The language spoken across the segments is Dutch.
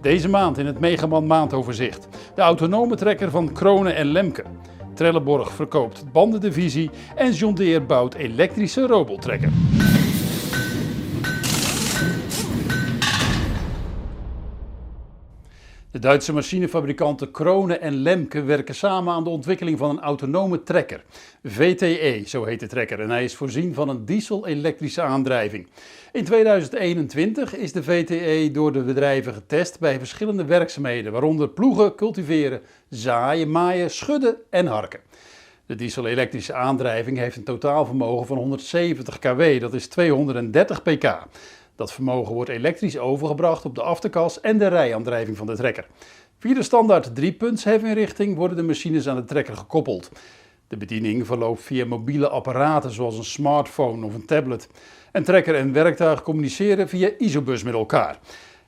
Deze maand in het Megaman maandoverzicht. De autonome trekker van Kronen en Lemke. Trelleborg verkoopt bandendivisie en John Deere bouwt elektrische robottrekker. De Duitse machinefabrikanten Krone en Lemke werken samen aan de ontwikkeling van een autonome trekker. VTE, zo heet de trekker, en hij is voorzien van een diesel-elektrische aandrijving. In 2021 is de VTE door de bedrijven getest bij verschillende werkzaamheden, waaronder ploegen, cultiveren, zaaien, maaien, schudden en harken. De diesel-elektrische aandrijving heeft een totaalvermogen van 170 kW, dat is 230 pk. Dat vermogen wordt elektrisch overgebracht op de afterkas en de rijaandrijving van de trekker. Via de standaard 3-puntsheffingrichting worden de machines aan de trekker gekoppeld. De bediening verloopt via mobiele apparaten zoals een smartphone of een tablet. En trekker en werktuig communiceren via isobus met elkaar.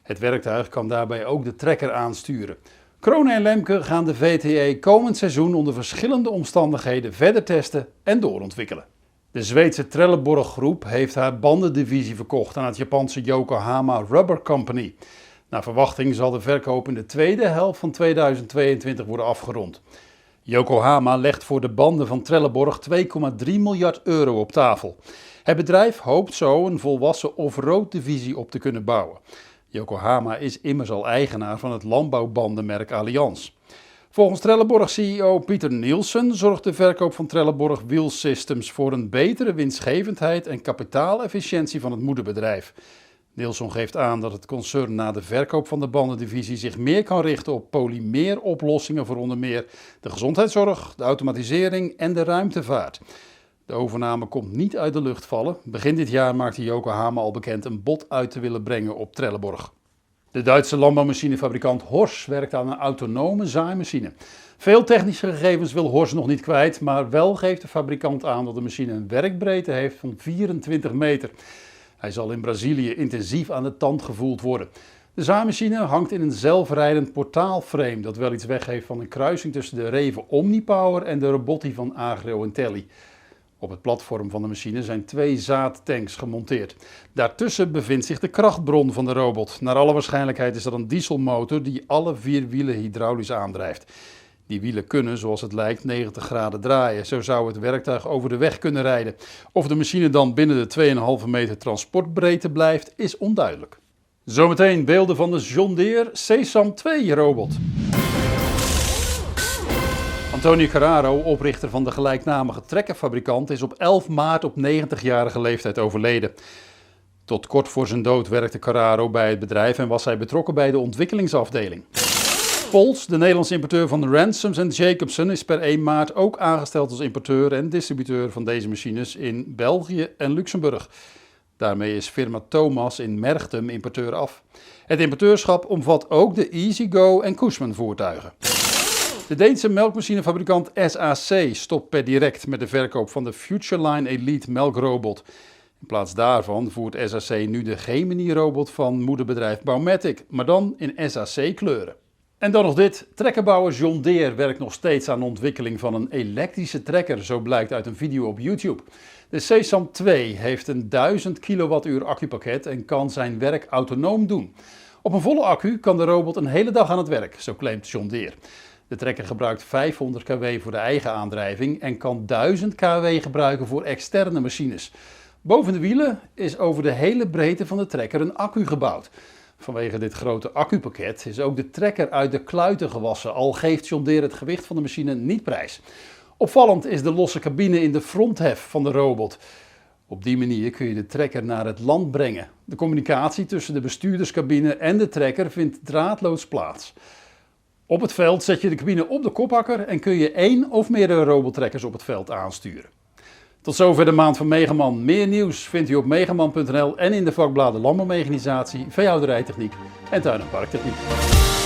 Het werktuig kan daarbij ook de trekker aansturen. Kronen en Lemke gaan de VTE komend seizoen onder verschillende omstandigheden verder testen en doorontwikkelen. De Zweedse Trelleborg Groep heeft haar bandendivisie verkocht aan het Japanse Yokohama Rubber Company. Naar verwachting zal de verkoop in de tweede helft van 2022 worden afgerond. Yokohama legt voor de banden van Trelleborg 2,3 miljard euro op tafel. Het bedrijf hoopt zo een volwassen off-road divisie op te kunnen bouwen. Yokohama is immers al eigenaar van het landbouwbandenmerk Allianz. Volgens Trelleborg-CEO Pieter Nielsen zorgt de verkoop van Trelleborg Wheel Systems voor een betere winstgevendheid en kapitaalefficiëntie van het moederbedrijf. Nielsen geeft aan dat het concern na de verkoop van de bandendivisie zich meer kan richten op polymeeroplossingen voor onder meer de gezondheidszorg, de automatisering en de ruimtevaart. De overname komt niet uit de lucht vallen. Begin dit jaar maakte Yokohama al bekend een bod uit te willen brengen op Trelleborg. De Duitse landbouwmachinefabrikant Hors werkt aan een autonome zaaimachine. Veel technische gegevens wil Hors nog niet kwijt, maar wel geeft de fabrikant aan dat de machine een werkbreedte heeft van 24 meter. Hij zal in Brazilië intensief aan de tand gevoeld worden. De zaaimachine hangt in een zelfrijdend portaalframe dat wel iets weggeeft van een kruising tussen de Reven Omnipower en de Robotti van Agro Intelli. Op het platform van de machine zijn twee zaadtanks gemonteerd. Daartussen bevindt zich de krachtbron van de robot. Naar alle waarschijnlijkheid is dat een dieselmotor die alle vier wielen hydraulisch aandrijft. Die wielen kunnen, zoals het lijkt, 90 graden draaien. Zo zou het werktuig over de weg kunnen rijden. Of de machine dan binnen de 2,5 meter transportbreedte blijft, is onduidelijk. Zometeen beelden van de John Deere Sesam 2 robot. Antonio Carraro, oprichter van de gelijknamige trekkerfabrikant, is op 11 maart op 90-jarige leeftijd overleden. Tot kort voor zijn dood werkte Carraro bij het bedrijf en was hij betrokken bij de ontwikkelingsafdeling. Pols, de Nederlandse importeur van Ransoms en Jacobsen, is per 1 maart ook aangesteld als importeur en distributeur van deze machines in België en Luxemburg. Daarmee is firma Thomas in Merchtem importeur af. Het importeurschap omvat ook de EasyGo en Cushman voertuigen. De Deense melkmachinefabrikant SAC stopt per direct met de verkoop van de Futureline Elite melkrobot. In plaats daarvan voert SAC nu de Gemini-robot van moederbedrijf Baumatic, maar dan in SAC kleuren. En dan nog dit. Trekkerbouwer John Deere werkt nog steeds aan de ontwikkeling van een elektrische trekker, zo blijkt uit een video op YouTube. De Sesam 2 heeft een 1000 kWh accupakket en kan zijn werk autonoom doen. Op een volle accu kan de robot een hele dag aan het werk, zo claimt John Deere. De trekker gebruikt 500 kW voor de eigen aandrijving en kan 1000 kW gebruiken voor externe machines. Boven de wielen is over de hele breedte van de trekker een accu gebouwd. Vanwege dit grote accupakket is ook de trekker uit de kluiten gewassen, al geeft John Deere het gewicht van de machine niet prijs. Opvallend is de losse cabine in de fronthef van de robot. Op die manier kun je de trekker naar het land brengen. De communicatie tussen de bestuurderscabine en de trekker vindt draadloos plaats. Op het veld zet je de cabine op de kophakker en kun je één of meerdere robottrekkers op het veld aansturen. Tot zover de maand van Megaman. Meer nieuws vindt u op megaman.nl en in de vakbladen Landbouwmechanisatie, Veehouderijtechniek en Tuin- en Parktechniek.